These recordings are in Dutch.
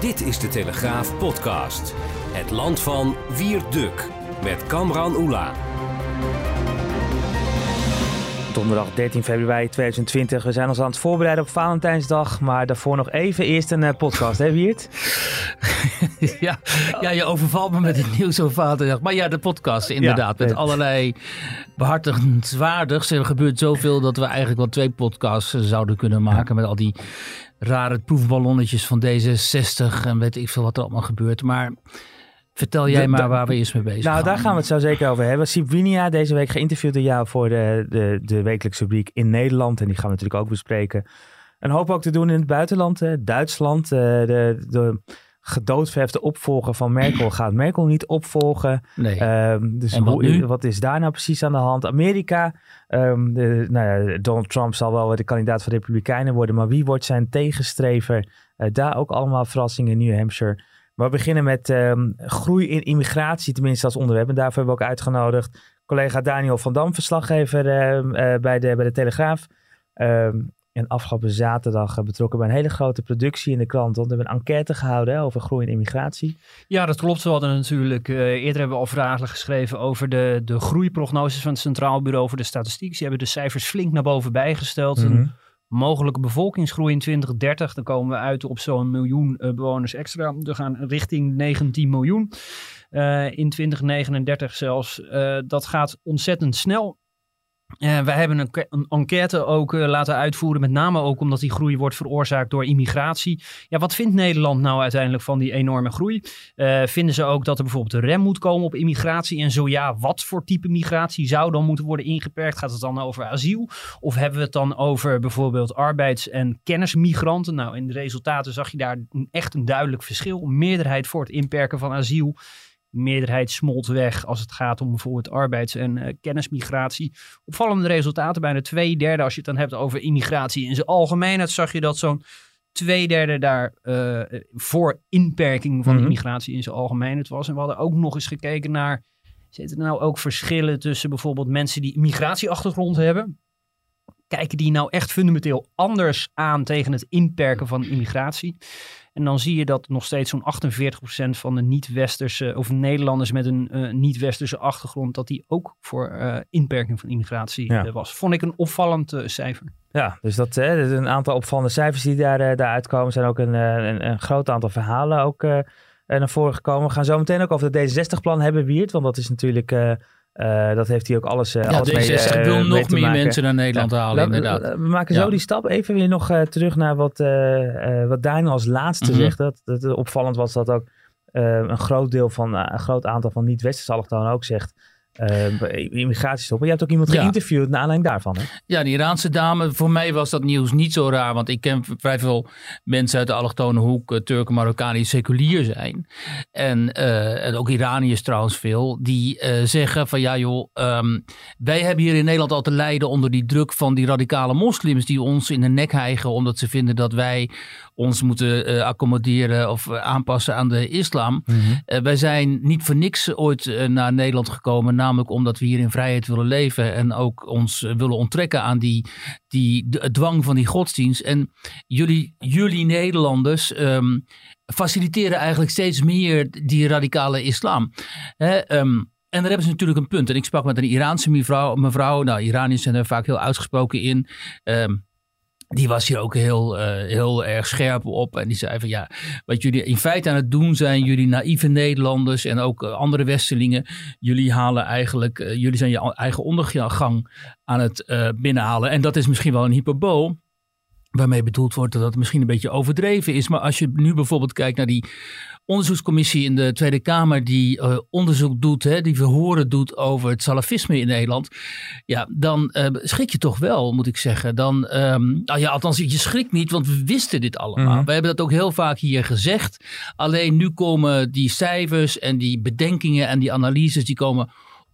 Dit is de Telegraaf podcast. Het land van Wierduk met Kamran Oela. Donderdag 13 februari 2020. We zijn ons aan het voorbereiden op Valentijnsdag. Maar daarvoor nog even eerst een eh, podcast, hè Wiert? ja, ja, je overvalt me met het nieuws over Valentijnsdag. Maar ja, de podcast inderdaad. Ja, met allerlei behartigenswaardigs. Er gebeurt zoveel dat we eigenlijk wel twee podcasts zouden kunnen maken. Met al die rare proefballonnetjes van D66 en weet ik veel wat er allemaal gebeurt. Maar vertel jij De- maar waar we eerst mee bezig Nou, gaan. daar gaan we het zo zeker over hebben. Siep Winia, deze week geïnterviewd door jou voor de, de, de wekelijkse rubriek in Nederland. En die gaan we natuurlijk ook bespreken. Een hoop ook te doen in het buitenland. hè. Duitsland, eh, de, de gedoodverfde opvolger van Merkel gaat Merkel niet opvolgen. Nee. Ehm, dus En wat hoe- nu? wat is daar nou precies aan de hand? Amerika, ehm, de, nou ja, Donald Trump zal wel weer de kandidaat van de Republikeinen worden, maar wie wordt zijn tegenstrever? Eh, daar ook allemaal verrassingen in New Hampshire. Maar we beginnen met ehm, groei in immigratie, tenminste als onderwerp. En daarvoor hebben we ook uitgenodigd collega Daniel van Dam, verslaggever eh, bij, de, bij de Telegraaf. En afgelopen zaterdag eh, betrokken bij een hele grote productie in de krant. Want we hebben een enquête gehouden hè, over groei in immigratie. Ja, dat klopt. We hadden natuurlijk, eh, eerder hebben we al vragen geschreven over de, de groeiprognoses van het Centraal Bureau voor de Statistiek. Ze hebben de cijfers flink naar boven bijgesteld. Mhm. Een mogelijke bevolkingsgroei in 2030, dan komen we uit op zo'n miljoen eh, bewoners extra. We gaan richting 19 miljoen. Eh, in 2039 zelfs. Dat gaat ontzettend snel. Eh, wij hebben een, een enquête ook eh, laten uitvoeren, met name ook omdat die groei wordt veroorzaakt door immigratie. Ja, wat vindt Nederland nou uiteindelijk van die enorme groei? Eh, vinden ze ook dat er bijvoorbeeld een rem moet komen op immigratie? En zo ja, wat voor type migratie zou dan moeten worden ingeperkt? Gaat het dan over asiel? Of hebben we het dan over bijvoorbeeld arbeids- en kennismigranten? Nou, in de resultaten zag je daar echt een duidelijk verschil. Meerderheid voor het inperken van asiel. De meerderheid smolt weg als het gaat om bijvoorbeeld arbeids- en eh, kennismigratie. Opvallende resultaten, bijna twee derde als je het dan hebt over immigratie in zijn algemeenheid, zag je dat zo'n twee derde daar eh, voor inperking van Mhm. immigratie in zijn algemeenheid was. En we hadden ook nog eens gekeken naar, zitten er nou ook verschillen tussen bijvoorbeeld mensen die een migratieachtergrond hebben? Kijken die nou echt fundamenteel anders aan tegen het inperken van immigratie? En dan zie je dat nog steeds zo'n 48% van de niet-westerse of Nederlanders met een eh, niet-westerse achtergrond, dat die ook voor eh, inperking van immigratie Ja. eh, was. Vond ik een opvallend cijfer. Ja, dus dat hè, een aantal opvallende cijfers die daar, daar uitkomen. Er zijn ook een, een, een groot aantal verhalen ook naar voren gekomen. We gaan zo meteen ook over het D66-plan hebben, Wiert. Want dat is natuurlijk, eh, dat heeft hij ook alles, eh ja, alles mee, D66 eh, wil mee nog meer maken. mensen naar Nederland halen, Laten we- inderdaad. We maken zo Ja. die stap. Even weer nog terug naar wat, wat Daniel als laatste Mhm. zegt. Dat, dat opvallend was dat ook een groot deel van, een groot aantal van niet-westerse allochtonen ook zegt... eh, immigratie stoppen. Je hebt ook iemand Ja. geïnterviewd naar aanleiding daarvan. Hè? Ja, die Iraanse dame, voor mij was dat nieuws niet zo raar. Want ik ken vrij veel mensen uit de allochtone hoek, eh, Turken, Marokkanen, die seculier zijn. En, eh, en ook Iraniërs trouwens veel. Die eh, zeggen van ja joh, ehm, wij hebben hier in Nederland al te lijden onder die druk van die radicale moslims. Die ons in de nek hijgen omdat ze vinden dat wij ons moeten eh, accommoderen of eh, aanpassen aan de islam. Eh, wij zijn niet voor niks ooit naar Nederland gekomen, namelijk omdat we hier in vrijheid willen leven en ook ons willen onttrekken aan die, die dwang van die godsdienst. En jullie, jullie Nederlanders ehm, faciliteren eigenlijk steeds meer die radicale islam. Hè, ehm, en daar hebben ze natuurlijk een punt. En ik sprak met een Iraanse mevrouw. mevrouw nou, Iraniërs zijn er vaak heel uitgesproken in. Ehm, die was hier ook heel, eh, heel erg scherp op. En die zei van ja, wat jullie in feite aan het doen zijn, jullie naïeve Nederlanders en ook eh, andere Westerlingen. Jullie halen eigenlijk, eh, jullie zijn je eigen ondergang aan het binnenhalen. En dat is misschien wel een hyperbool. Waarmee bedoeld wordt dat het misschien een beetje overdreven is. Maar als je nu bijvoorbeeld kijkt naar die onderzoekscommissie in de Tweede Kamer die uh, onderzoek doet, hè, die verhoren doet over het salafisme in Nederland. Ja, dan uh, schrik je toch wel, moet ik zeggen. Dan, um, nou ja, althans, je schrikt niet, want we wisten dit allemaal. Mm -hmm. We hebben dat ook heel vaak hier gezegd. Alleen nu komen die cijfers en die bedenkingen en die analyses, die komen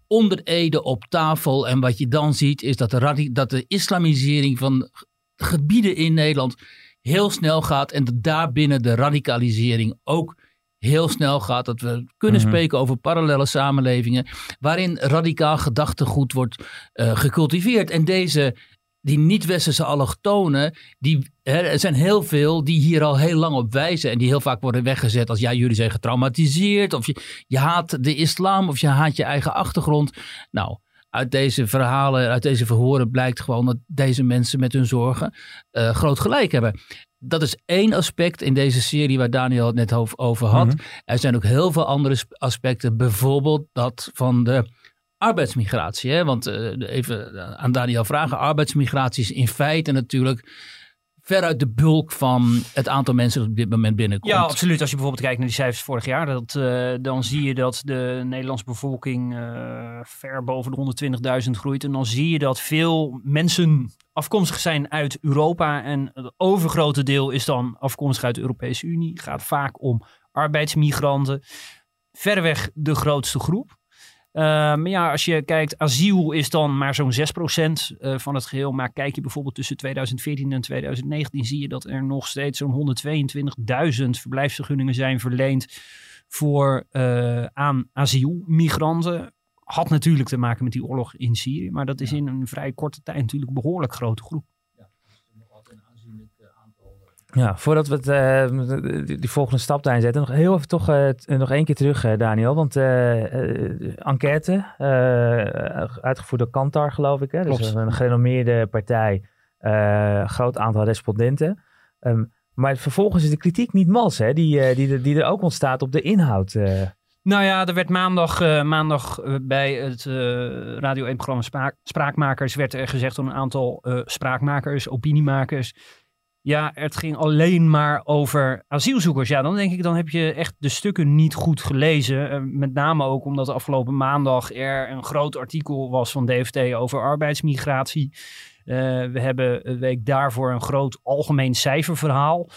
onder Ede op tafel. En wat je dan ziet is dat de, dat de islamisering van gebieden in Nederland heel snel gaat. En dat daarbinnen de radicalisering ook heel snel gaat. Dat we kunnen Mhm. spreken over parallele samenlevingen. Waarin radicaal gedachtegoed wordt eh, gecultiveerd. En deze, die niet-westerse allochtonen, die, hè, er zijn heel veel die hier al heel lang op wijzen. En die heel vaak worden weggezet als ja, jullie zijn getraumatiseerd. Of je, je haat de islam of je haat je eigen achtergrond. Nou, uit deze verhalen, uit deze verhoren blijkt gewoon dat deze mensen met hun zorgen eh, groot gelijk hebben. Dat is één aspect in deze serie waar Daniel het net over- had. Mhm. Er zijn ook heel veel andere sp- aspecten. Bijvoorbeeld dat van de arbeidsmigratie. Hè? Want eh, even aan Daniel vragen. Arbeidsmigratie is in feite natuurlijk veruit de bulk van het aantal mensen dat op dit moment binnenkomt. Ja, absoluut. Als je bijvoorbeeld kijkt naar die cijfers vorig jaar, dat, eh, dan zie je dat de Nederlandse bevolking eh, ver boven de 120.000 groeit. En dan zie je dat veel mensen afkomstig zijn uit Europa. En het overgrote deel is dan afkomstig uit de Europese Unie. Gaat vaak om arbeidsmigranten. Verreweg de grootste groep. Maar ja, als je kijkt, asiel is dan maar zo'n 6% uh, van het geheel. Maar kijk je bijvoorbeeld tussen 2014 en 2019, zie je dat er nog steeds zo'n 122.000 verblijfsvergunningen zijn verleend voor, uh, aan asielmigranten. Had natuurlijk te maken met die oorlog in Syrië, maar dat is in een vrij korte tijd natuurlijk een behoorlijk grote groep. Ja, voordat we het, eh, die, die volgende stap daarin zetten, nog heel even toch eh, t- nog één keer terug, eh, Daniel. Want eh, eh, enquête, eh, uitgevoerd door Kantar, geloof ik. Hè? Dus Klopt. een gerenommeerde partij, eh, groot aantal respondenten. Ehm, maar vervolgens is de kritiek niet mals, hè? Die, eh, die, er- die er ook ontstaat op de inhoud. Nou ja, er werd maandag, eh, maandag eh, bij het eh, Radio 1-programma Spraak, Spraakmakers werd er gezegd door een aantal spraakmakers, opiniemakers. Ja, het ging alleen maar over asielzoekers. Ja, dan denk ik, dan heb je echt de stukken niet goed gelezen. Met name ook omdat afgelopen maandag er een groot artikel was van DFT over arbeidsmigratie. We hebben een week daarvoor een groot algemeen cijferverhaal.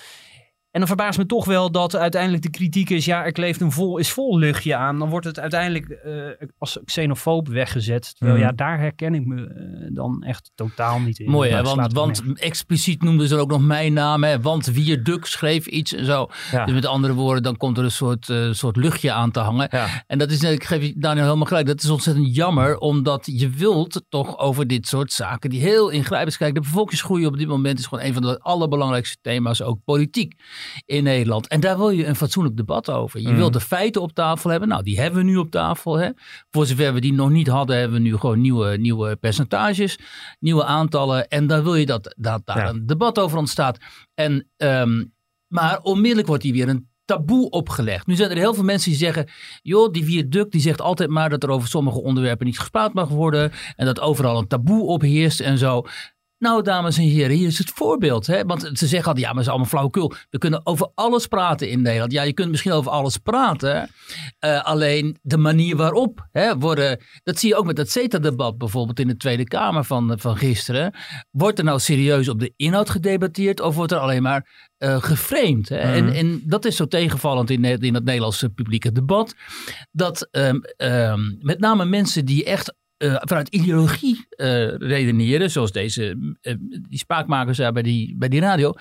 En dan verbaast me toch wel dat uiteindelijk de kritiek is: ja, er kleeft een vol, is vol luchtje aan. Dan wordt het uiteindelijk eh, als xenofoob weggezet. Terwijl Mhm. ja, daar herken ik me eh, dan echt totaal niet in. Mooi, hè? Want, want expliciet noemden ze ook nog mijn naam. Hè? Want Wierduk schreef iets en zo. ja. Dus met andere woorden, dan komt er een soort, eh, soort luchtje aan te hangen. Ja. En dat is, ik geef je Daniel helemaal gelijk, dat is ontzettend jammer. Omdat je wilt toch over dit soort zaken die heel ingrijpend zijn. Kijk, de bevolkingsgroei op dit moment is gewoon een van de allerbelangrijkste thema's, ook politiek in Nederland. En daar wil je een fatsoenlijk debat over. Je Mhm. wilt de feiten op tafel hebben. Nou, die hebben we nu op tafel. Hè? Voor zover we die nog niet hadden, hebben we nu gewoon nieuwe, nieuwe percentages, nieuwe aantallen. En dan wil je dat, dat daar Ja. een debat over ontstaat. En, ehm, maar onmiddellijk wordt hier weer een taboe opgelegd. Nu zijn er heel veel mensen die zeggen, joh, die viaduct die zegt altijd maar dat er over sommige onderwerpen niet gespraat mag worden en dat overal een taboe opheerst en zo. Nou, dames en heren, hier is het voorbeeld. Hè? Want ze zeggen altijd, ja, maar het is allemaal flauwekul. We kunnen over alles praten in Nederland. Ja, je kunt misschien over alles praten. eh, alleen de manier waarop hè, worden... Dat zie je ook met dat CETA-debat bijvoorbeeld in de Tweede Kamer van, van gisteren. Wordt er nou serieus op de inhoud gedebatteerd of wordt er alleen maar eh geframed? Hè? en, Mhm. en dat is zo tegenvallend in, in het Nederlandse publieke debat. Dat ehm, ehm, met name mensen die echt eh, vanuit ideologie eh, redeneren, zoals deze eh, die spraakmakers daar bij die, bij die radio,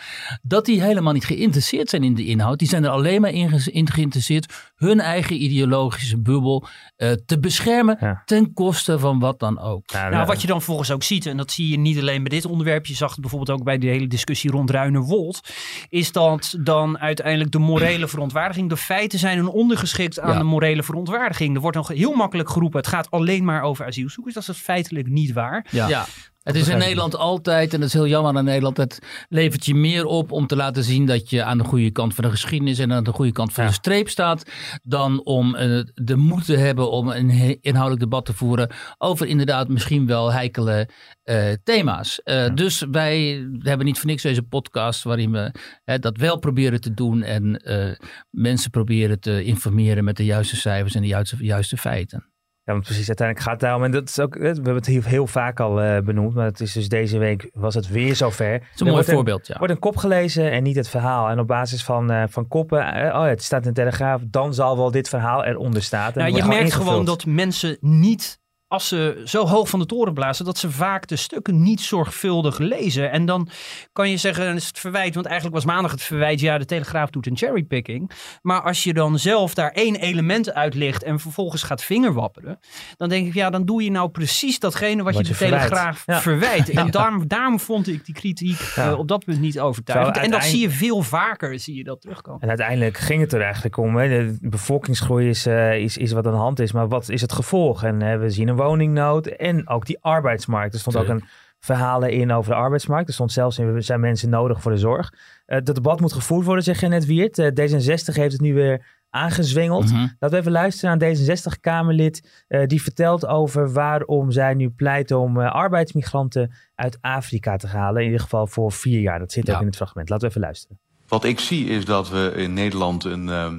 dat die helemaal niet geïnteresseerd zijn in de inhoud. Die zijn er alleen maar in, ge- in geïnteresseerd hun eigen ideologische bubbel eh, te beschermen Ja. ten koste van wat dan ook. Ja, Nou, wat je dan volgens ook ziet, en dat zie je niet alleen bij dit onderwerp, je zag het bijvoorbeeld ook bij de hele discussie rond Ruinerwold, is dat dan uiteindelijk de morele verontwaardiging, de feiten zijn een ondergeschikt aan Ja. de morele verontwaardiging. Er wordt nog heel makkelijk geroepen, het gaat alleen maar over asielzoekers. asielzoekers. Dat is feitelijk niet waar. Ja. Het is in. Nederland altijd, en dat is heel jammer aan Nederland, het levert je meer op om te laten zien dat je aan de goede kant van de geschiedenis en aan de goede kant van Ja. de streep staat, dan om eh, de moed te hebben om een inhoudelijk debat te voeren over inderdaad misschien wel heikele eh, thema's. Eh, Dus wij hebben niet voor niks deze podcast waarin we hè, dat wel proberen te doen en eh, mensen proberen te informeren met de juiste cijfers en de juiste, juiste feiten. Ja, want precies. Uiteindelijk gaat het daarom. En dat is ook, we hebben het heel, heel vaak al eh, benoemd. Maar het is dus deze week was het weer zover. Het is een mooi voorbeeld, ja. Er wordt een kop gelezen en niet het verhaal. En op basis van, eh, van koppen, eh, oh ja, het staat in de Telegraaf, dan zal wel dit verhaal eronder staan. Nou, je merkt ingevuld. gewoon dat mensen niet, als ze zo hoog van de toren blazen, dat ze vaak de stukken niet zorgvuldig lezen. En dan kan je zeggen, is het verwijt, want eigenlijk was maandag het verwijt, ja, de Telegraaf doet een cherrypicking. Maar als je dan zelf daar één element uitlicht en vervolgens gaat vingerwapperen, dan denk ik, ja, dan doe je nou precies datgene wat, Wat je de verwijt. Telegraaf Ja. verwijt. En daarom, daarom vond ik die kritiek Ja. eh, op dat punt niet overtuigend. En dat zie je veel vaker, zie je dat terugkomen. En uiteindelijk ging het er eigenlijk om. Hè. De bevolkingsgroei is, eh, is, is wat aan de hand is. Maar wat is het gevolg? En we zien een woningnood en ook die arbeidsmarkt. Er stond ook een verhalen in over de arbeidsmarkt. Er stond zelfs in, zijn mensen nodig voor de zorg. Eh dat debat moet gevoerd worden, zeg je net Wiert. Eh, D66 heeft het nu weer aangezwengeld. Mhm. Laten we even luisteren naar een D66-Kamerlid. eh, die vertelt over waarom zij nu pleiten om arbeidsmigranten uit Afrika te halen. In ieder geval voor vier jaar. Dat zit Ja. ook in het fragment. Laten we even luisteren. Wat ik zie is dat we in Nederland een, ehm,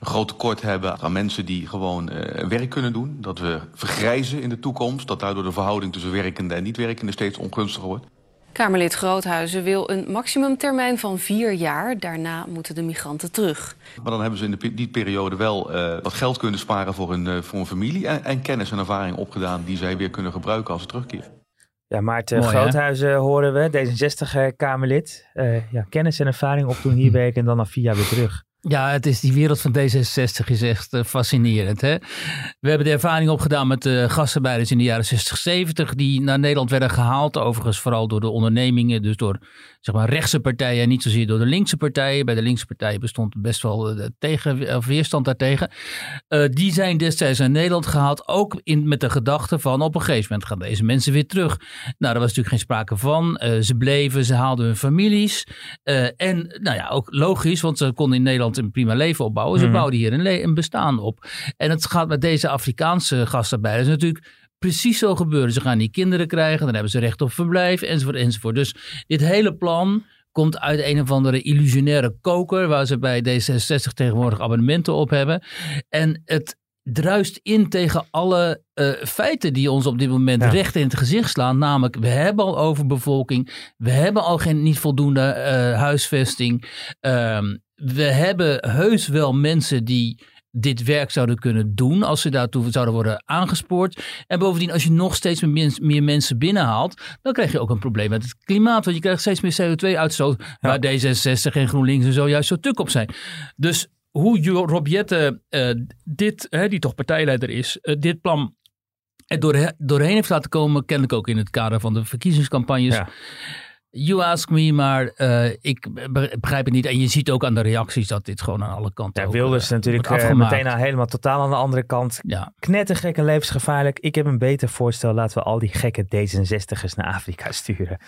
een groot tekort hebben aan mensen die gewoon eh, werk kunnen doen. Dat we vergrijzen in de toekomst. Dat daardoor de verhouding tussen werkende en niet-werkende steeds ongunstiger wordt. Kamerlid Groothuizen wil een maximumtermijn van vier jaar. Daarna moeten de migranten terug. Maar dan hebben ze in de, die periode wel eh, wat geld kunnen sparen voor hun, eh, voor hun familie. En, en kennis en ervaring opgedaan die zij weer kunnen gebruiken als ze terugkeren. Ja, Maarten Mooi, hè? Groothuizen horen we, D66-Kamerlid. Eh, ja, kennis en ervaring opdoen hier werken en dan na vier jaar weer terug. Ja, het is, die wereld van D66 is echt eh, fascinerend. Hè? We hebben de ervaring opgedaan met de gastarbeiders in de jaren 60, 70, die naar Nederland werden gehaald. Overigens vooral door de ondernemingen, dus door zeg maar, rechtse partijen en niet zozeer door de linkse partijen. Bij de linkse partijen bestond best wel eh, tegen, of weerstand daartegen. Eh, die zijn destijds naar Nederland gehaald, ook in, met de gedachte van op een gegeven moment gaan deze mensen weer terug. Nou, daar was natuurlijk geen sprake van. Eh, ze bleven, ze haalden hun families. En nou ja, ook logisch, want ze konden in Nederland een prima leven opbouwen. Ze Mhm. bouwden hier een, een bestaan op. En het gaat met deze Afrikaanse gastarbeiders natuurlijk precies zo gebeuren. Ze gaan die kinderen krijgen, dan hebben ze recht op verblijf, enzovoort, enzovoort. Dus dit hele plan komt uit een of andere illusionaire koker, waar ze bij D66 tegenwoordig abonnementen op hebben. En het druist in tegen alle eh, feiten die ons op dit moment Ja. recht in het gezicht slaan. Namelijk, we hebben al overbevolking. We hebben al geen, niet voldoende eh, huisvesting. Ehm, we hebben heus wel mensen die dit werk zouden kunnen doen als ze daartoe zouden worden aangespoord. En bovendien, als je nog steeds meer, meer mensen binnenhaalt, dan krijg je ook een probleem met het klimaat. Want je krijgt steeds meer CO2-uitstoot, waar D66 en GroenLinks en zo juist zo tuk op zijn. Dus hoe Rob Jetten eh, dit, hè, die toch partijleider is, eh, dit plan er door, doorheen heeft laten komen, kennelijk ook in het kader van de verkiezingscampagnes. Ja. You ask me, maar eh, ik be- begrijp het niet. En je ziet ook aan de reacties dat dit gewoon aan alle kanten Ja, ook, Wilders eh, natuurlijk eh, meteen al helemaal totaal aan de andere kant. Ja, Knettergek en levensgevaarlijk. Ik heb een beter voorstel. Laten we al die gekke D66'ers naar Afrika sturen.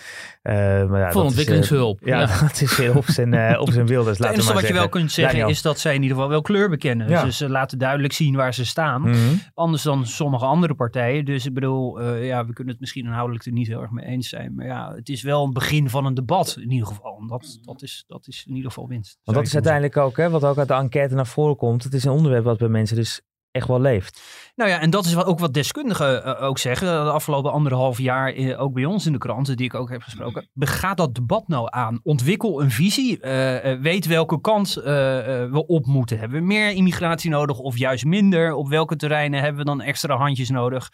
Maar ja, voor is, ontwikkelingshulp. ja, ja. dat is weer op zijn, op zijn Wilders. Het enige wat je wel kunt zeggen Daniel. is dat zij in ieder geval wel kleur bekennen. Ja. Dus ze laten duidelijk zien waar ze staan. Mhm. Anders dan sommige andere partijen. Dus ik bedoel, ja, we kunnen het misschien inhoudelijk er niet heel erg mee eens zijn. Maar ja, het is wel een begin van een debat in ieder geval. Dat, dat, is, dat is in ieder geval winst. Want dat is uiteindelijk ook, hè, wat ook uit de enquête naar voren komt. Het is een onderwerp wat bij mensen dus echt wel leeft. Nou ja, en dat is wat, ook wat deskundigen eh, ook zeggen. De afgelopen anderhalf jaar, eh, ook bij ons in de kranten, die ik ook heb gesproken. Ga dat debat nou aan. Ontwikkel een visie. eh, eh, weet welke kant eh, eh, we op moeten. Hebben we meer immigratie nodig of juist minder? Op welke terreinen hebben we dan extra handjes nodig?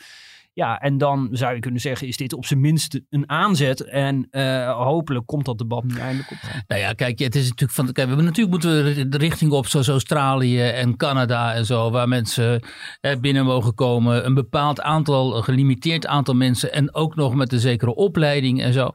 Ja, en dan zou je kunnen zeggen, is dit op zijn minst een aanzet. En eh, hopelijk komt dat debat nu eindelijk op. Nou ja, kijk, het is natuurlijk van. Kijk, we natuurlijk moeten we de richting op, zoals Australië en Canada en zo, waar mensen binnen mogen komen. Een bepaald aantal, een gelimiteerd aantal mensen en ook nog met een zekere opleiding en zo.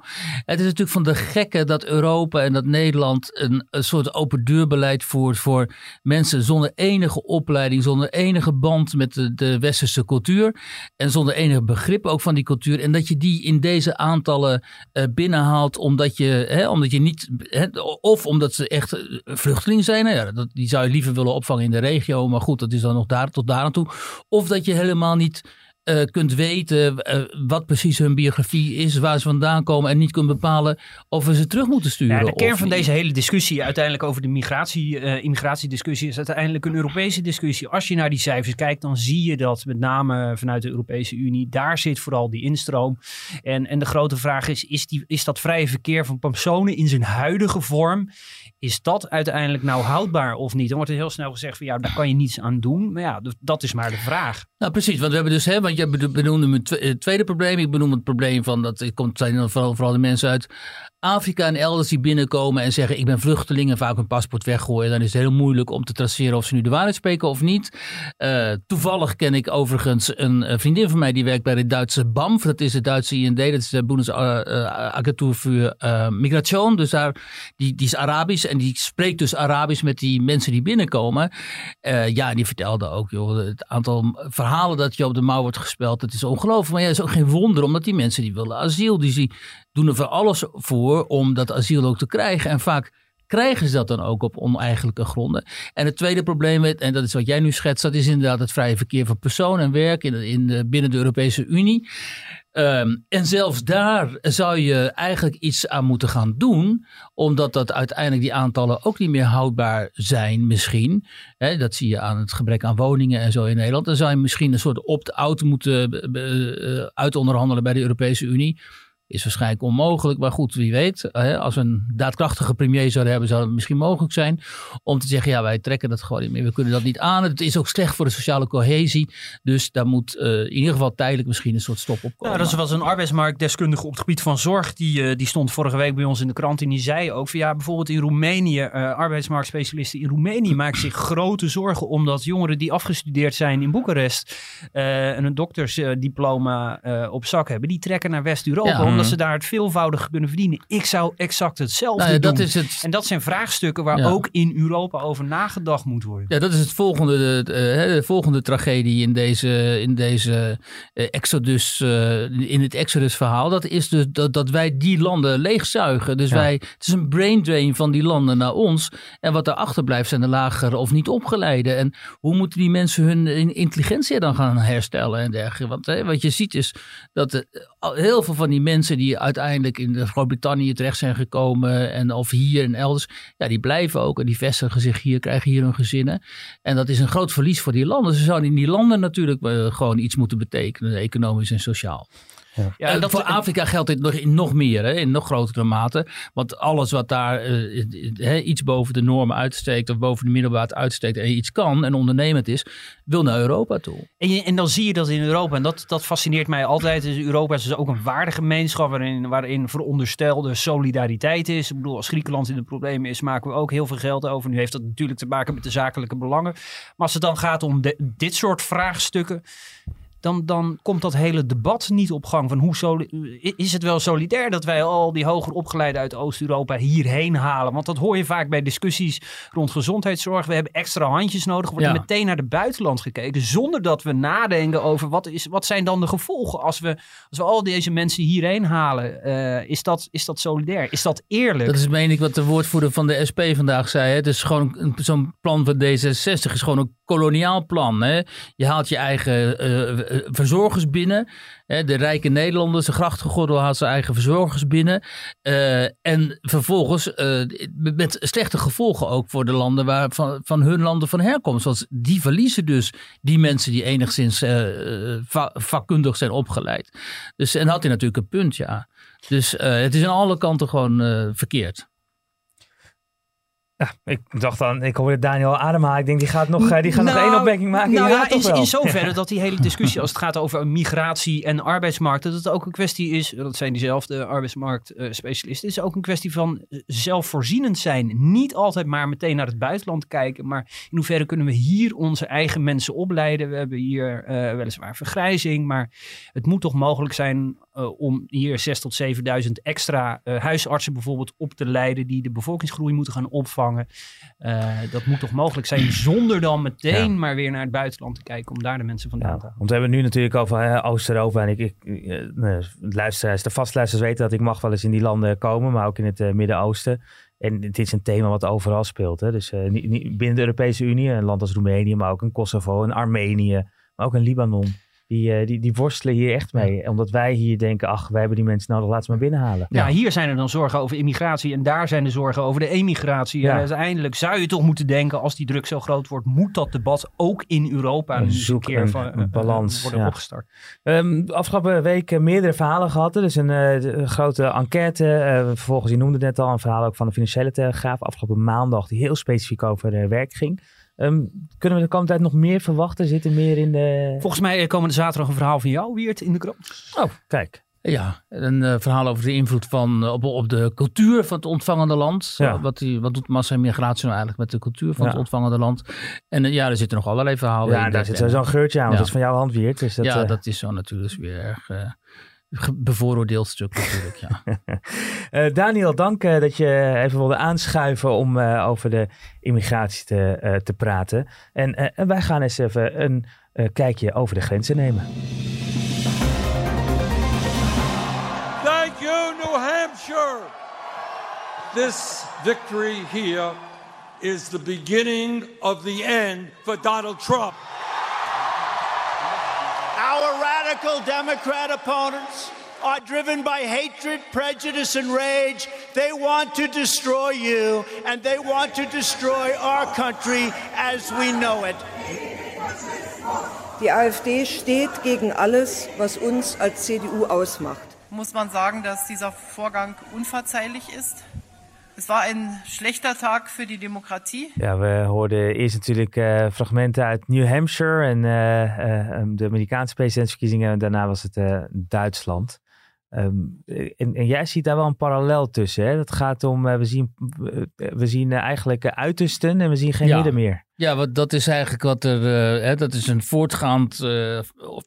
Het is natuurlijk van de gekke dat Europa en dat Nederland een, een soort open deurbeleid voert voor mensen zonder enige opleiding, zonder enige band met de, de westerse cultuur en zonder begrip ook van die cultuur. En dat je die in deze aantallen uh, binnenhaalt omdat je, hè, omdat je niet, hè, of omdat ze echt vluchteling zijn. Nou ja, dat, die zou je liever willen opvangen in de regio. Maar goed, dat is dan nog daar tot daar aan toe. Of dat je helemaal niet uh, kunt weten uh, wat precies hun biografie is, waar ze vandaan komen en niet kunt bepalen of we ze terug moeten sturen. Ja, de kern van deze hele discussie uiteindelijk over de migratie, uh, immigratiediscussie is uiteindelijk een Europese discussie. Als je naar die cijfers kijkt, dan zie je dat met name vanuit de Europese Unie, daar zit vooral die instroom. En, en de grote vraag is, is, die, is dat vrije verkeer van personen in zijn huidige vorm, is dat uiteindelijk nou houdbaar of niet? Dan wordt er heel snel gezegd van ja, daar kan je niets aan doen. Maar ja, dat is maar de vraag. Nou precies, want we hebben dus, hè, want je benoemde mijn tweede probleem. Ik benoem het probleem van, dat komt, zijn vooral, vooral de mensen uit Afrika en elders die binnenkomen en zeggen ik ben vluchteling en vaak hun paspoort weggooien. Dan is het heel moeilijk om te traceren of ze nu de waarheid spreken of niet. Uh, toevallig ken ik overigens een vriendin van mij die werkt bij de Duitse BAMF. Dat is de Duitse IND, dat is de Bundesagentur voor Migration. Dus daar, die, die is Arabisch en die spreekt dus Arabisch met die mensen die binnenkomen. Uh, ja, die vertelde ook joh, het aantal verhalen dat je op de mouw wordt gespeld. Dat is ongelooflijk. Maar ja, is ook geen wonder omdat die mensen die willen asiel. Die, die doen er voor alles voor om dat asiel ook te krijgen. En vaak krijgen ze dat dan ook op oneigenlijke gronden. En het tweede probleem, en dat is wat jij nu schetst, dat is inderdaad het vrije verkeer van personen en werk in, in de, binnen de Europese Unie. Um, en zelfs daar zou je eigenlijk iets aan moeten gaan doen, omdat dat uiteindelijk die aantallen ook niet meer houdbaar zijn, misschien. dat zie je aan het gebrek aan woningen en zo in Nederland. Dan zou je misschien een soort opt-out moeten uh, uitonderhandelen bij de Europese Unie is waarschijnlijk onmogelijk. Maar goed, wie weet. Als we een daadkrachtige premier zouden hebben, zou het misschien mogelijk zijn. Om te zeggen, ja, wij trekken dat gewoon niet meer. We kunnen dat niet aan. Het is ook slecht voor de sociale cohesie. Dus daar moet uh, in ieder geval tijdelijk misschien een soort stop op komen. Nou, dat was een arbeidsmarktdeskundige op het gebied van zorg. Die, uh, die stond vorige week bij ons in de krant. En die zei ook van ja, bijvoorbeeld in Roemenië. Uh, arbeidsmarktspecialisten in Roemenië maken zich grote zorgen. Omdat jongeren die afgestudeerd zijn in Boekarest. en een doktersdiploma op zak hebben. Die trekken naar West-Europa. Ja. Ze daar het veelvoudige kunnen verdienen. Ik zou exact hetzelfde nou ja, dat doen. Is het... En dat zijn vraagstukken waar ook in Europa over nagedacht moet worden. Ja, dat is het volgende, de, de volgende tragedie in deze, in deze uh, Exodus, uh, in het Exodus verhaal. Dat is dus dat, dat wij die landen leegzuigen. Dus wij, het is een brain drain van die landen naar ons. En wat daarachter blijft zijn de lagere of niet opgeleide. En hoe moeten die mensen hun intelligentie dan gaan herstellen en dergelijke. Want hè, wat je ziet is dat heel veel van die die uiteindelijk in Groot-Brittannië terecht zijn gekomen en of hier en elders, ja, die blijven ook en die vestigen zich hier, krijgen hier hun gezinnen. En dat is een groot verlies voor die landen. Ze zouden in die landen natuurlijk uh, gewoon iets moeten betekenen, economisch en sociaal. Ja. ja dat, voor Afrika geldt dit nog, in nog meer, hè, in nog grotere mate. Want alles wat daar uh, iets boven de normen uitsteekt of boven de middelbaat uitsteekt en iets kan en ondernemend is, wil naar Europa toe. En, je, en dan zie je dat in Europa, en dat, dat fascineert mij altijd. Dus Europa is dus ook een waardegemeenschap waarin, waarin veronderstelde solidariteit is. Ik bedoel, als Griekenland in de problemen is, maken we ook heel veel geld over. Nu heeft dat natuurlijk te maken met de zakelijke belangen. Maar als het dan gaat om dit soort vraagstukken dan, dan komt dat hele debat niet op gang. Van hoe is het wel solidair dat wij al die hoger opgeleiden uit Oost-Europa hierheen halen? Want dat hoor je vaak bij discussies rond gezondheidszorg. We hebben extra handjes nodig. Wordt er meteen naar de buitenland gekeken. Zonder dat we nadenken over wat, is, wat zijn dan de gevolgen als we, als we al deze mensen hierheen halen. Uh, is, dat, is dat solidair? Is dat eerlijk? Dat is meen ik wat de woordvoerder van de SP vandaag zei. Het is gewoon zo'n plan van D66 is gewoon een koloniaal plan. Je haalt je eigen uh, verzorgers binnen. Hè? De rijke Nederlanders, de grachtgegordel haalt zijn eigen verzorgers binnen. Uh, en vervolgens met slechte gevolgen ook voor de landen waar, van, van hun landen van herkomst. Want die verliezen dus die mensen die enigszins va vakkundig zijn opgeleid. Dus en had hij natuurlijk een punt, ja. Dus het is aan alle kanten gewoon verkeerd. Ja, ik dacht dan, ik hoorde Daniel ademhalen. Ik denk, die gaat nog, eh, die gaat nog één nou, opmerking maken. Nou ja, in, in zoverre dat die hele discussie als het gaat over migratie en arbeidsmarkt, dat het ook een kwestie is, dat zijn diezelfde arbeidsmarktspecialisten, is ook een kwestie van zelfvoorzienend zijn. Niet altijd maar meteen naar het buitenland kijken, maar in hoeverre kunnen we hier onze eigen mensen opleiden. We hebben hier uh, weliswaar vergrijzing, maar het moet toch mogelijk zijn uh, om hier 6.000 tot 7.000 extra huisartsen bijvoorbeeld op te leiden die de bevolkingsgroei moeten gaan opvangen Uh, dat moet toch mogelijk zijn zonder dan meteen maar weer naar het buitenland te kijken om daar de mensen vandaan ja, te halen. Want we hebben nu natuurlijk over Oost-Europa en ik, ik uh, luisteraars, de vastluisteraars weten dat ik mag wel eens in die landen komen, maar ook in het Midden-Oosten. En dit is een thema wat overal speelt. Hè? Dus niet, binnen de Europese Unie, een land als Roemenië, maar ook in Kosovo, in Armenië, maar ook in Libanon die, uh, die, die worstelen hier echt mee. Omdat wij hier denken, ach, wij hebben die mensen nodig, laten ze maar binnenhalen. Ja, hier zijn er dan zorgen over immigratie en daar zijn de zorgen over de emigratie. Ja. En uiteindelijk zou je toch moeten denken, als die druk zo groot wordt, moet dat debat ook in Europa een, een keer een, van, een balans worden ja. opgestart. Um, afgelopen week meerdere verhalen gehad. Dus een, uh, grote enquête. Uh, vervolgens, je noemde net al, een verhaal ook van de Financiële Telegraaf afgelopen maandag, die heel specifiek over werk ging. Um, kunnen we de komende tijd nog meer verwachten? Zitten meer in de... Volgens mij eh, komende zaterdag een verhaal van jou, Wiert, in de krant. Oh, kijk. Ja, een uh, verhaal over de invloed van, uh, op, op de cultuur van het ontvangende land. Ja. Wat, die, wat doet massa-immigratie nou eigenlijk met de cultuur van ja. het ontvangende land? En uh, ja, er zitten nog allerlei verhalen ja, in. Ja, daar zit zo'n geurtje aan, ja. dat is van jouw hand, Wiert. Dus dat, ja, dat is zo natuurlijk weer erg bevooroordeeld stuk natuurlijk, ja. uh, Daniel, dank uh, dat je even wilde aanschuiven om uh, over de immigratie te, te praten. En, en, wij gaan eens even een kijkje over de grenzen nemen. Thank you, New Hampshire. This victory here is the beginning of the end for Donald Trump. Radical Democrat opponents are driven by hatred, prejudice, and rage. They want to destroy you, and they want to destroy our country as we know it. Die AfD steht gegen alles, was uns als CDU ausmacht. Muss man sagen, dass dieser Vorgang unverzeihlich ist? Het was een slechte Tag voor die democratie. Ja, we hoorden eerst natuurlijk uh, fragmenten uit New Hampshire en uh, uh, de Amerikaanse presidentsverkiezingen. En daarna was het Duitsland. Um, en, en, jij ziet daar wel een parallel tussen. Hè? Dat gaat om, we zien, we zien eigenlijk uitersten en we zien geen ja. midden meer. Ja, wat, dat is eigenlijk wat er. Hè, dat is een voortgaand,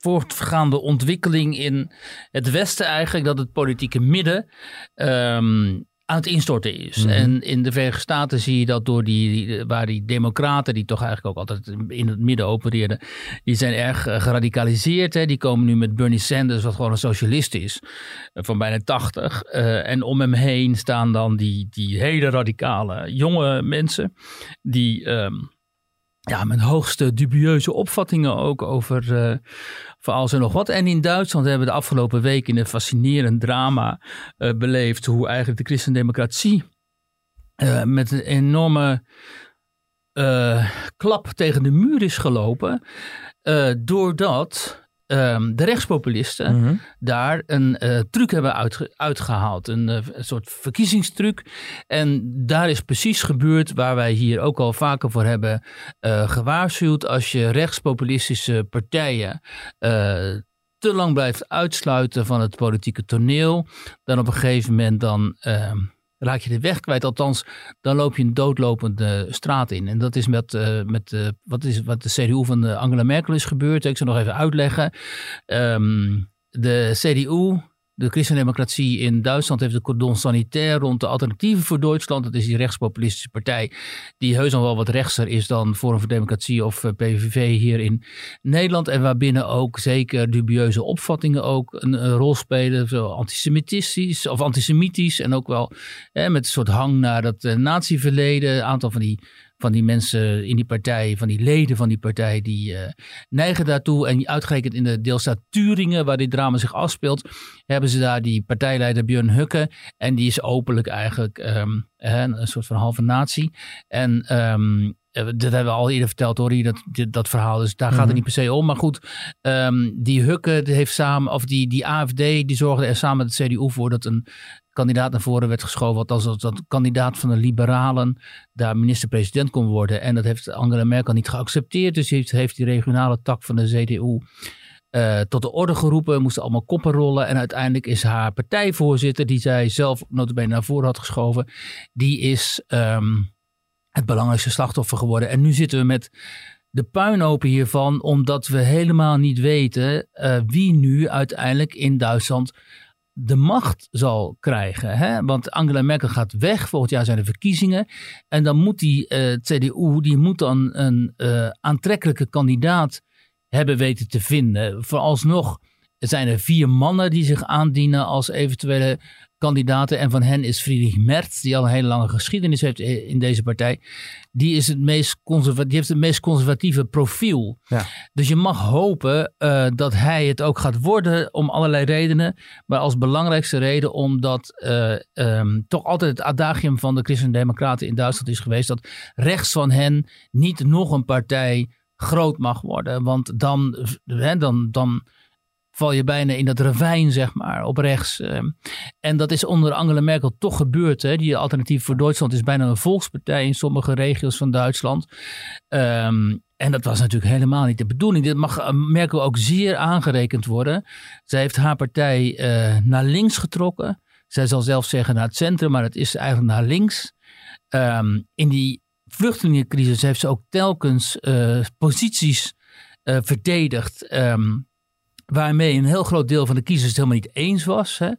voortgaande ontwikkeling in het Westen, eigenlijk. Dat het politieke midden. Um, aan het instorten is. Mm -hmm. En in de Verenigde Staten zie je dat door die, waar die democraten, die toch eigenlijk ook altijd in het midden opereerden, die zijn erg geradicaliseerd. Hè. Die komen nu met Bernie Sanders, wat gewoon een socialist is, van bijna 80. Uh, en om hem heen staan dan die, die hele radicale jonge mensen, die... Um, ja, met hoogste dubieuze opvattingen ook over uh, voor alles en nog wat. En in Duitsland hebben we de afgelopen week in een fascinerend drama uh, beleefd hoe eigenlijk de christendemocratie uh, met een enorme klap tegen de muur is gelopen. doordat um, de rechtspopulisten mm -hmm. daar een uh, truc hebben uitge uitgehaald. Een, uh, een, soort verkiezingstruc. En daar is precies gebeurd waar wij hier ook al vaker voor hebben uh, gewaarschuwd. Als je rechtspopulistische partijen te lang blijft uitsluiten van het politieke toneel, dan op een gegeven moment dan ehm, raak je de weg kwijt. Althans, dan loop je een doodlopende straat in. En dat is met, uh, met uh, wat, is, wat de CDU van de Angela Merkel is gebeurd. Ik zal nog even uitleggen. Um, de CDU de christendemocratie in Duitsland heeft de cordon sanitair rond de alternatieven voor Duitsland. Dat is die rechtspopulistische partij die heus nog wel wat rechtser is dan Forum voor Democratie of eh, PVV hier in Nederland. En waarbinnen ook zeker dubieuze opvattingen ook een, rol spelen. Zo antisemitistisch of antisemitisch en ook wel hè, met een soort hang naar dat uh, natieverleden. Een aantal van die van die mensen in die partij, van die leden van die partij, die uh, neigen daartoe. En uitgerekend in de deelstaat Turingen, waar dit drama zich afspeelt, hebben ze daar die partijleider Björn Hukke. En die is openlijk eigenlijk um, een soort van halve natie. En um, dat hebben we al eerder verteld hoor, dat, dat verhaal. Dus daar gaat het niet per se om. Maar goed, um, die Hukke heeft samen, of die, die AFD, die zorgde er samen met het CDU voor dat een kandidaat naar voren werd geschoven. Als dat, dat kandidaat van de liberalen daar minister-president kon worden. En dat heeft Angela Merkel niet geaccepteerd. Dus heeft, heeft die regionale tak van de CDU uh, tot de orde geroepen. Moesten allemaal koppen rollen. En uiteindelijk is haar partijvoorzitter, die zij zelf notabene naar voren had geschoven. Die is um, het belangrijkste slachtoffer geworden. En nu zitten we met de puinhopen hiervan. Omdat we helemaal niet weten uh, wie nu uiteindelijk in Duitsland de macht zal krijgen. Hè? Want Angela Merkel gaat weg, volgend jaar zijn er verkiezingen. En dan moet die uh, CDU, die moet dan een uh, aantrekkelijke kandidaat hebben weten te vinden. Vooralsnog zijn er vier mannen die zich aandienen als eventuele kandidaten. En van hen is Friedrich Merz, die al een hele lange geschiedenis heeft in deze partij. Die, is het meest die heeft het meest conservatieve profiel. Ja. Dus je mag hopen uh, dat hij het ook gaat worden om allerlei redenen. Maar als belangrijkste reden omdat uh, um, toch altijd het adagium van de Christen-Democraten in Duitsland is geweest. Dat rechts van hen niet nog een partij groot mag worden. Want dan, hè, dan, dan val je bijna in dat ravijn, zeg maar, op rechts. Ehm. En dat is onder Angela Merkel toch gebeurd. Hè. Die alternatief voor Duitsland is bijna een volkspartij in sommige regio's van Duitsland. Um, en dat was natuurlijk helemaal niet de bedoeling. Dit mag eh, Merkel ook zeer aangerekend worden. Zij heeft haar partij uh, naar links getrokken. Zij zal zelf zeggen naar het centrum, maar het is eigenlijk naar links. Um, in die vluchtelingencrisis heeft ze ook telkens uh, posities verdedigd. Waarmee een heel groot deel van de kiezers het helemaal niet eens was. Hè?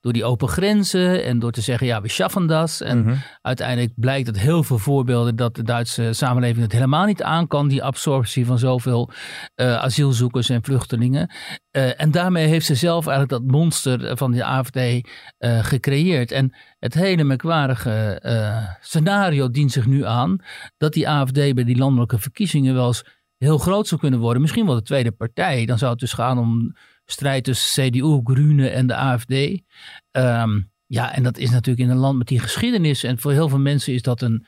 Door die open grenzen en door te zeggen, ja, we schaffen dat. En mm -hmm. uiteindelijk blijkt uit heel veel voorbeelden dat de Duitse samenleving het helemaal niet aan kan. Die absorptie van zoveel uh, asielzoekers en vluchtelingen. Uh, en daarmee heeft ze zelf eigenlijk dat monster van de AFD uh, gecreëerd. En het hele merkwaardige scenario dient zich nu aan dat die AFD bij die landelijke verkiezingen wel eens heel groot zou kunnen worden. Misschien wel de tweede partij. Dan zou het dus gaan om strijd tussen CDU, Groene en de AFD. Um, ja, en dat is natuurlijk in een land met die geschiedenis. En voor heel veel mensen is dat een,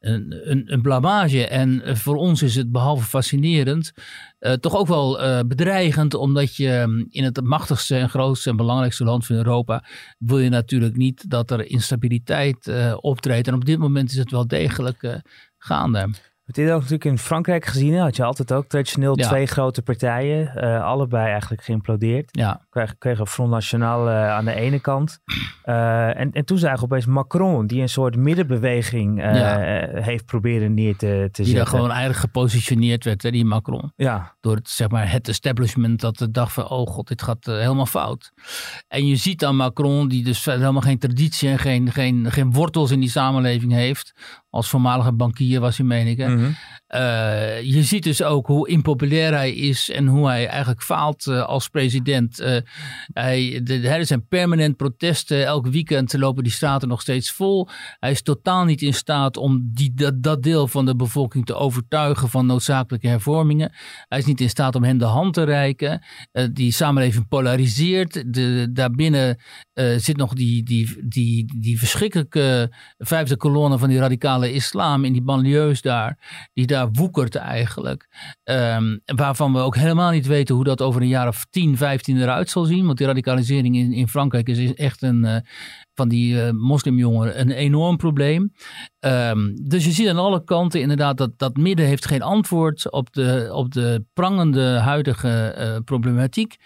een, een, blamage. En voor ons is het behalve fascinerend, uh, toch ook wel uh, bedreigend. Omdat je in het machtigste en grootste en belangrijkste land van Europa. wil je natuurlijk niet dat er instabiliteit uh, optreedt. En op dit moment is het wel degelijk gaande hebt dit ook natuurlijk in Frankrijk gezien. Had je altijd ook traditioneel ja. twee grote partijen. Uh, allebei eigenlijk geïmplodeerd. Ja. Kregen, kregen Front National uh, aan de ene kant. Uh, en, en toen zagen opeens Macron, die een soort middenbeweging ja. heeft proberen neer te, te die zetten. Die daar gewoon eigenlijk gepositioneerd werd, hè, die Macron. Ja. Door het, zeg maar, het establishment dat de dacht van, oh god, dit gaat helemaal fout. En je ziet dan Macron, die dus helemaal geen traditie en geen, geen, geen wortels in die samenleving heeft als voormalige bankier was hij, meen ik. -hmm. Uh, je ziet dus ook hoe impopulair hij is en hoe hij eigenlijk faalt uh, als president. Uh, hij, er zijn permanent protesten. Elk weekend lopen die straten nog steeds vol. Hij is totaal niet in staat om die, dat, dat deel van de bevolking te overtuigen van noodzakelijke hervormingen. Hij is niet in staat om hen de hand te reiken. die samenleving polariseert. De, daarbinnen zit nog die, die, die, die verschrikkelijke vijfde kolonne van die radicale islam in die banlieues daar, die daar woekert eigenlijk. Um, waarvan we ook helemaal niet weten hoe dat over een jaar of 10, 15 eruit zal zien. Want die radicalisering in, in Frankrijk is echt een, uh, van die uh, moslimjongeren een enorm probleem. Um, dus je ziet aan alle kanten inderdaad dat dat midden heeft geen antwoord op de, op de prangende huidige uh, problematiek.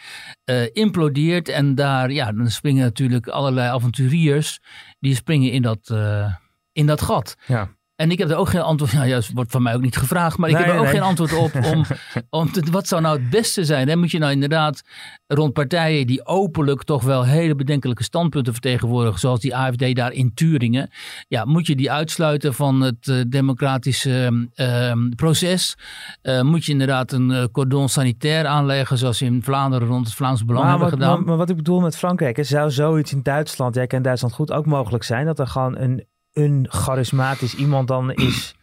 implodeert en daar ja, dan springen natuurlijk allerlei avonturiers die springen in dat in dat gat. Ja. En ik heb er ook geen antwoord. Nou ja, wordt van mij ook niet gevraagd. Maar ik heb er ook geen antwoord op. Om, om te, wat zou nou het beste zijn? Dan moet je nou inderdaad rond partijen die openlijk toch wel hele bedenkelijke standpunten vertegenwoordigen. Zoals die AFD daar in Turingen. Ja, moet je die uitsluiten van het uh, democratische uh, proces? Uh, moet je inderdaad een cordon sanitair aanleggen. Zoals in Vlaanderen rond het Vlaams Belang maar, hebben gedaan. Maar, maar, wat ik bedoel met Frankrijk. Zou zoiets in Duitsland. Jij kent Duitsland goed ook mogelijk zijn. Dat er gewoon een een charismatisch iemand dan is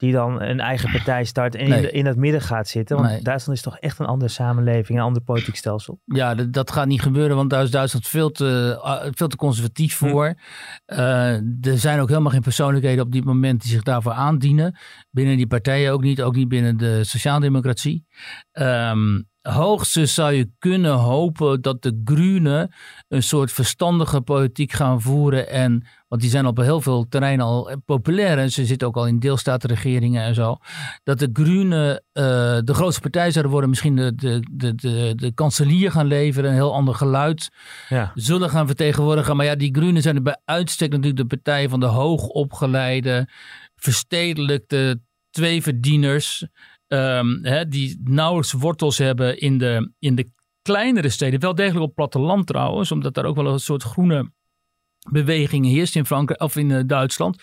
die dan een eigen partij start en nee. in, in het midden gaat zitten. Want nee. Duitsland is toch echt een andere samenleving, een ander politiek stelsel. Ja, dat, dat gaat niet gebeuren, want daar is Duitsland veel te, veel te conservatief voor. Hm. Uh, er zijn ook helemaal geen persoonlijkheden op dit moment die zich daarvoor aandienen. Binnen die partijen ook niet, ook niet binnen de sociaaldemocratie. Um, hoogstens zou je kunnen hopen dat de Groenen een soort verstandige politiek gaan voeren. En, want die zijn op heel veel terreinen al populair en ze zitten ook al in deelstatenregeringen en zo. Dat de Groenen uh, de grootste partij zouden worden, misschien de, de, de, de, de kanselier gaan leveren, een heel ander geluid ja. zullen gaan vertegenwoordigen. Maar ja, die Groenen zijn bij uitstek natuurlijk de partij van de hoogopgeleide, verstedelijkte twee verdieners. Um, hè, die nauwelijks wortels hebben in de, in de kleinere steden, wel degelijk op platteland trouwens, omdat daar ook wel een soort groene beweging heerst in Frankrijk of in uh, Duitsland.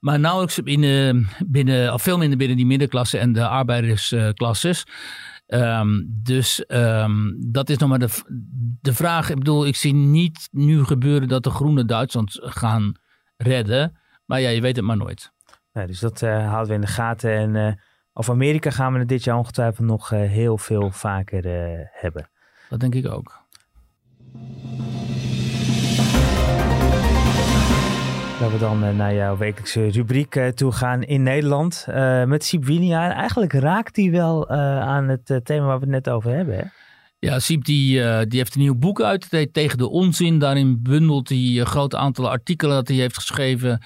Maar nauwelijks binnen, binnen, of veel minder binnen die middenklasse en de arbeidersklasses. Um, dus um, dat is nog maar de, de vraag. Ik bedoel, ik zie niet nu gebeuren dat de Groenen Duitsland gaan redden. Maar ja, je weet het maar nooit. Dus dat uh, houden we in de gaten. En over Amerika gaan we het dit jaar ongetwijfeld nog uh, heel veel vaker hebben. Dat denk ik ook. Dat we dan naar jouw wekelijkse rubriek toe gaan in Nederland uh, met Siep Winia. En eigenlijk raakt die wel uh, aan het thema waar we het net over hebben. Hè? Ja, Siep die, uh, die heeft een nieuw boek uit, Tegen de Onzin. Daarin bundelt hij een groot aantal artikelen dat hij heeft geschreven.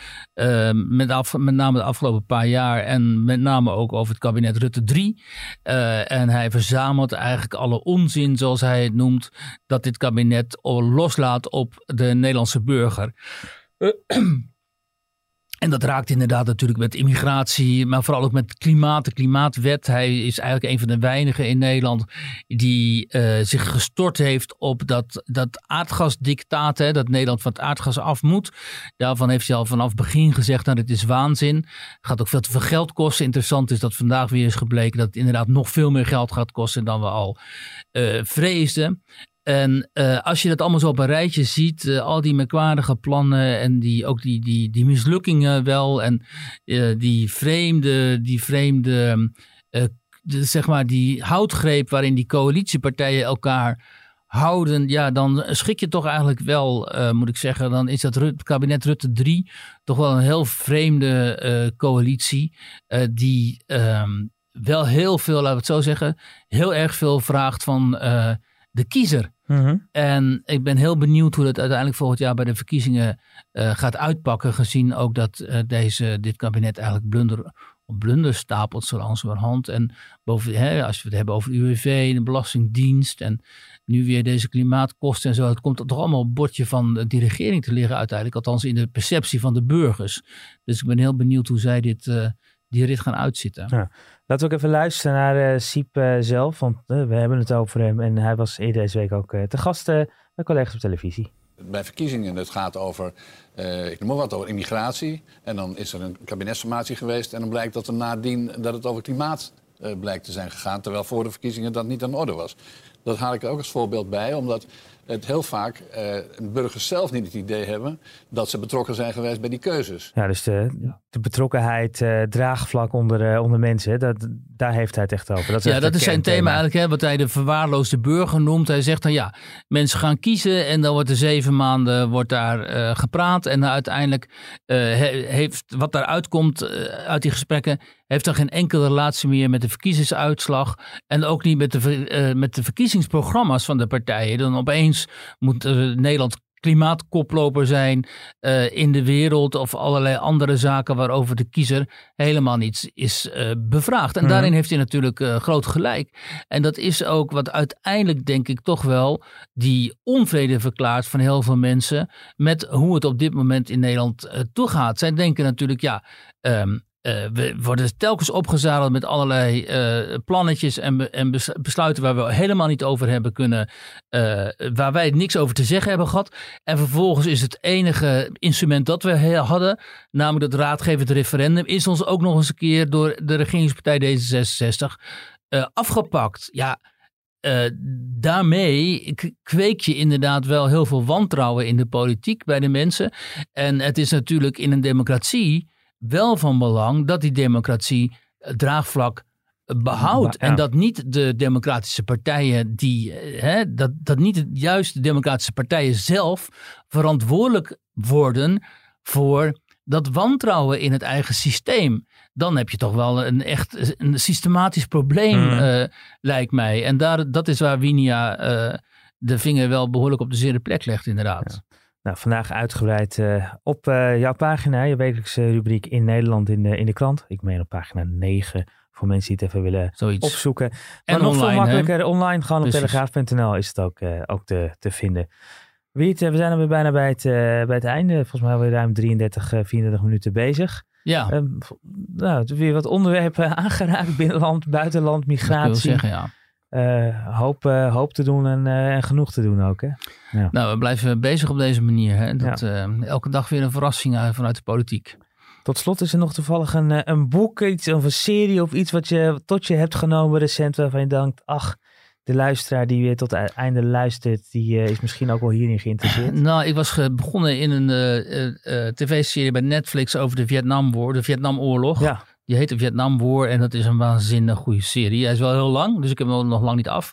met, af, met name de afgelopen paar jaar. En met name ook over het kabinet Rutte 3. en hij verzamelt eigenlijk alle onzin, zoals hij het noemt. Dat dit kabinet loslaat op de Nederlandse burger. En dat raakt inderdaad natuurlijk met immigratie, maar vooral ook met klimaat, de klimaatwet. Hij is eigenlijk een van de weinigen in Nederland die uh, zich gestort heeft op dat, dat aardgasdictaat, hè, dat Nederland van het aardgas af moet. Daarvan heeft hij al vanaf begin gezegd, nou dit is waanzin. Gaat ook veel te veel geld kosten. Interessant is dat vandaag weer is gebleken dat het inderdaad nog veel meer geld gaat kosten dan we al uh, vreesden. En uh, als je dat allemaal zo op een rijtje ziet, uh, al die merkwaardige plannen en die, ook die, die, die mislukkingen wel en uh, die vreemde, die vreemde de, zeg maar die houtgreep waarin die coalitiepartijen elkaar houden, ja, dan schik je toch eigenlijk wel, moet ik zeggen, dan is dat kabinet Rutte 3 toch wel een heel vreemde coalitie die um, wel heel veel, laten we het zo zeggen, heel erg veel vraagt van de kiezer. Mm-hmm. En ik ben heel benieuwd hoe dat uiteindelijk volgend jaar bij de verkiezingen uh, gaat uitpakken. Gezien ook dat uh, deze, dit kabinet eigenlijk blunder op blunder stapelt zo langzamerhand. En boven, hè, als we het hebben over de UWV, de Belastingdienst en nu weer deze klimaatkosten en zo. Het komt toch allemaal op bordje van die regering te liggen uiteindelijk. Althans in de perceptie van de burgers. Dus ik ben heel benieuwd hoe zij dit, uh, die rit gaan uitzitten. Ja. Laten we ook even luisteren naar uh, Siep uh, zelf, want uh, we hebben het over hem. En hij was eerder deze week ook te gast bij collega's op televisie. Bij verkiezingen, het gaat over, ik noem maar wat, over immigratie. En dan is er een kabinetsformatie geweest en dan blijkt dat er nadien dat het over klimaat blijkt te zijn gegaan. Terwijl voor de verkiezingen dat niet aan de orde was. Dat haal ik er ook als voorbeeld bij, omdat het heel vaak uh, burgers zelf niet het idee hebben dat ze betrokken zijn geweest bij die keuzes. Ja, dus de, de betrokkenheid, uh, draagvlak onder, uh, onder mensen, dat, daar heeft hij het echt over. Dat is ja, dat is zijn thema eigenlijk, hè, wat hij de verwaarloosde burger noemt. Hij zegt dan ja, mensen gaan kiezen en dan wordt er zeven maanden wordt daar gepraat. En uiteindelijk heeft wat daaruit komt uit die gesprekken, heeft dan geen enkele relatie meer met de verkiezingsuitslag. En ook niet met de, met de verkiezingsprogramma's van de partijen. Dan opeens moet Nederland klimaatkoploper zijn uh, in de wereld of allerlei andere zaken waarover de kiezer helemaal niets is uh, bevraagd. En mm. daarin heeft hij natuurlijk uh, groot gelijk. En dat is ook wat uiteindelijk denk ik toch wel die onvrede verklaart van heel veel mensen met hoe het op dit moment in Nederland toegaat. Zij denken natuurlijk ja, um, uh, we worden telkens opgezadeld met allerlei uh, plannetjes en, en, besluiten waar we helemaal niet over hebben kunnen, uh, waar wij niks over te zeggen hebben gehad. En vervolgens is het enige instrument dat we hadden, namelijk dat raadgevend referendum, is ons ook nog eens een keer door de regeringspartij D66 afgepakt. Ja, daarmee kweek je inderdaad wel heel veel wantrouwen in de politiek bij de mensen. En het is natuurlijk in een democratie wel van belang dat die democratie draagvlak behoudt. Ja. En dat niet de democratische partijen die, hè, dat, dat niet juist de democratische partijen zelf verantwoordelijk worden voor dat wantrouwen in het eigen systeem. Dan heb je toch wel een echt een systematisch probleem, mm. uh, lijkt mij. En daar, dat is waar Winia uh, de vinger wel behoorlijk op de zere plek legt, inderdaad. Ja. Nou, vandaag uitgebreid uh, op uh, jouw pagina, je wekelijkse rubriek in Nederland in de, in de krant. Ik meen op pagina 9 voor mensen die het even willen Zoiets. opzoeken. En maar nog online, veel makkelijker, hè? online, gewoon Precies. op telegraaf.nl is het ook, uh, ook te, te vinden. Wiet, we zijn alweer bijna bij het, bij het einde. Volgens mij alweer ruim 33, 34 minuten bezig. Ja. Um, nou, weer wat onderwerpen aangeraakt. Binnenland, buitenland, migratie. zeggen, ja. Uh, hoop, uh, hoop te doen en, uh, en, genoeg te doen ook. Hè? Ja. Nou, we blijven bezig op deze manier. Hè? Dat, ja. elke dag weer een verrassing vanuit de politiek. Tot slot is er nog toevallig een, een boek iets, of een serie of iets wat je tot je hebt genomen recent waarvan je denkt, ach, de luisteraar die weer tot het einde luistert, die is misschien ook wel hierin geïnteresseerd. Nou, ik was begonnen in een tv-serie bij Netflix over de Vietnamoorlog, de Vietnamoorlog. Ja. Die heet Vietnam War en dat is een waanzinnig goede serie. Hij is wel heel lang, dus ik heb hem nog lang niet af.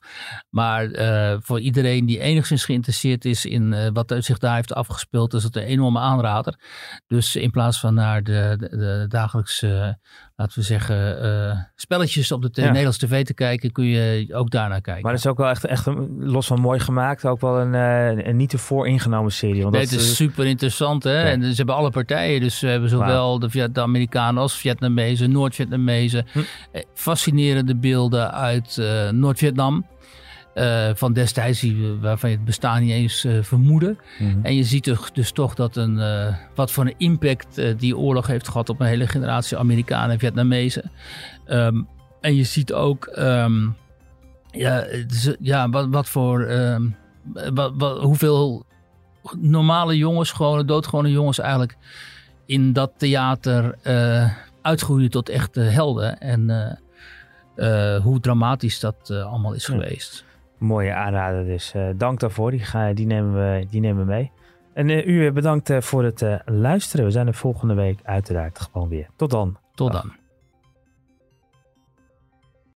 Maar uh, voor iedereen die enigszins geïnteresseerd is in uh, wat zich daar heeft afgespeeld, is het een enorme aanrader. Dus in plaats van naar de, de, de dagelijkse laten we zeggen, uh, spelletjes op de ja. Nederlandse tv te kijken, kun je ook daarnaar kijken. Maar het is ook wel echt, echt los van mooi gemaakt, ook wel een, uh, een niet te vooringenomen serie. Want nee, dat, het is super interessant hè. En ze hebben alle partijen, dus we hebben zowel wow. de, de Amerikanen als Vietnamezen, Noord-Vietnamezen. Hm. Eh, fascinerende beelden uit uh, Noord-Vietnam. Uh, van destijds, waarvan je het bestaan niet eens uh, vermoedde. Mm -hmm. En je ziet dus, dus toch dat een, uh, wat voor een impact die oorlog heeft gehad op een hele generatie Amerikanen en Vietnamezen. Um, en je ziet ook um, ja, dus, ja, wat, wat voor um, wat, wat, hoeveel normale jongens, gewone doodgewone jongens eigenlijk in dat theater uitgroeien tot echte helden. En hoe dramatisch dat allemaal is ja. geweest. Mooie aanrader dus. Uh, dank daarvoor. Die, ga, die, nemen we, die nemen we mee. En uh, u bedankt uh, voor het luisteren. We zijn er volgende week uiteraard gewoon weer. Tot dan. Tot dan.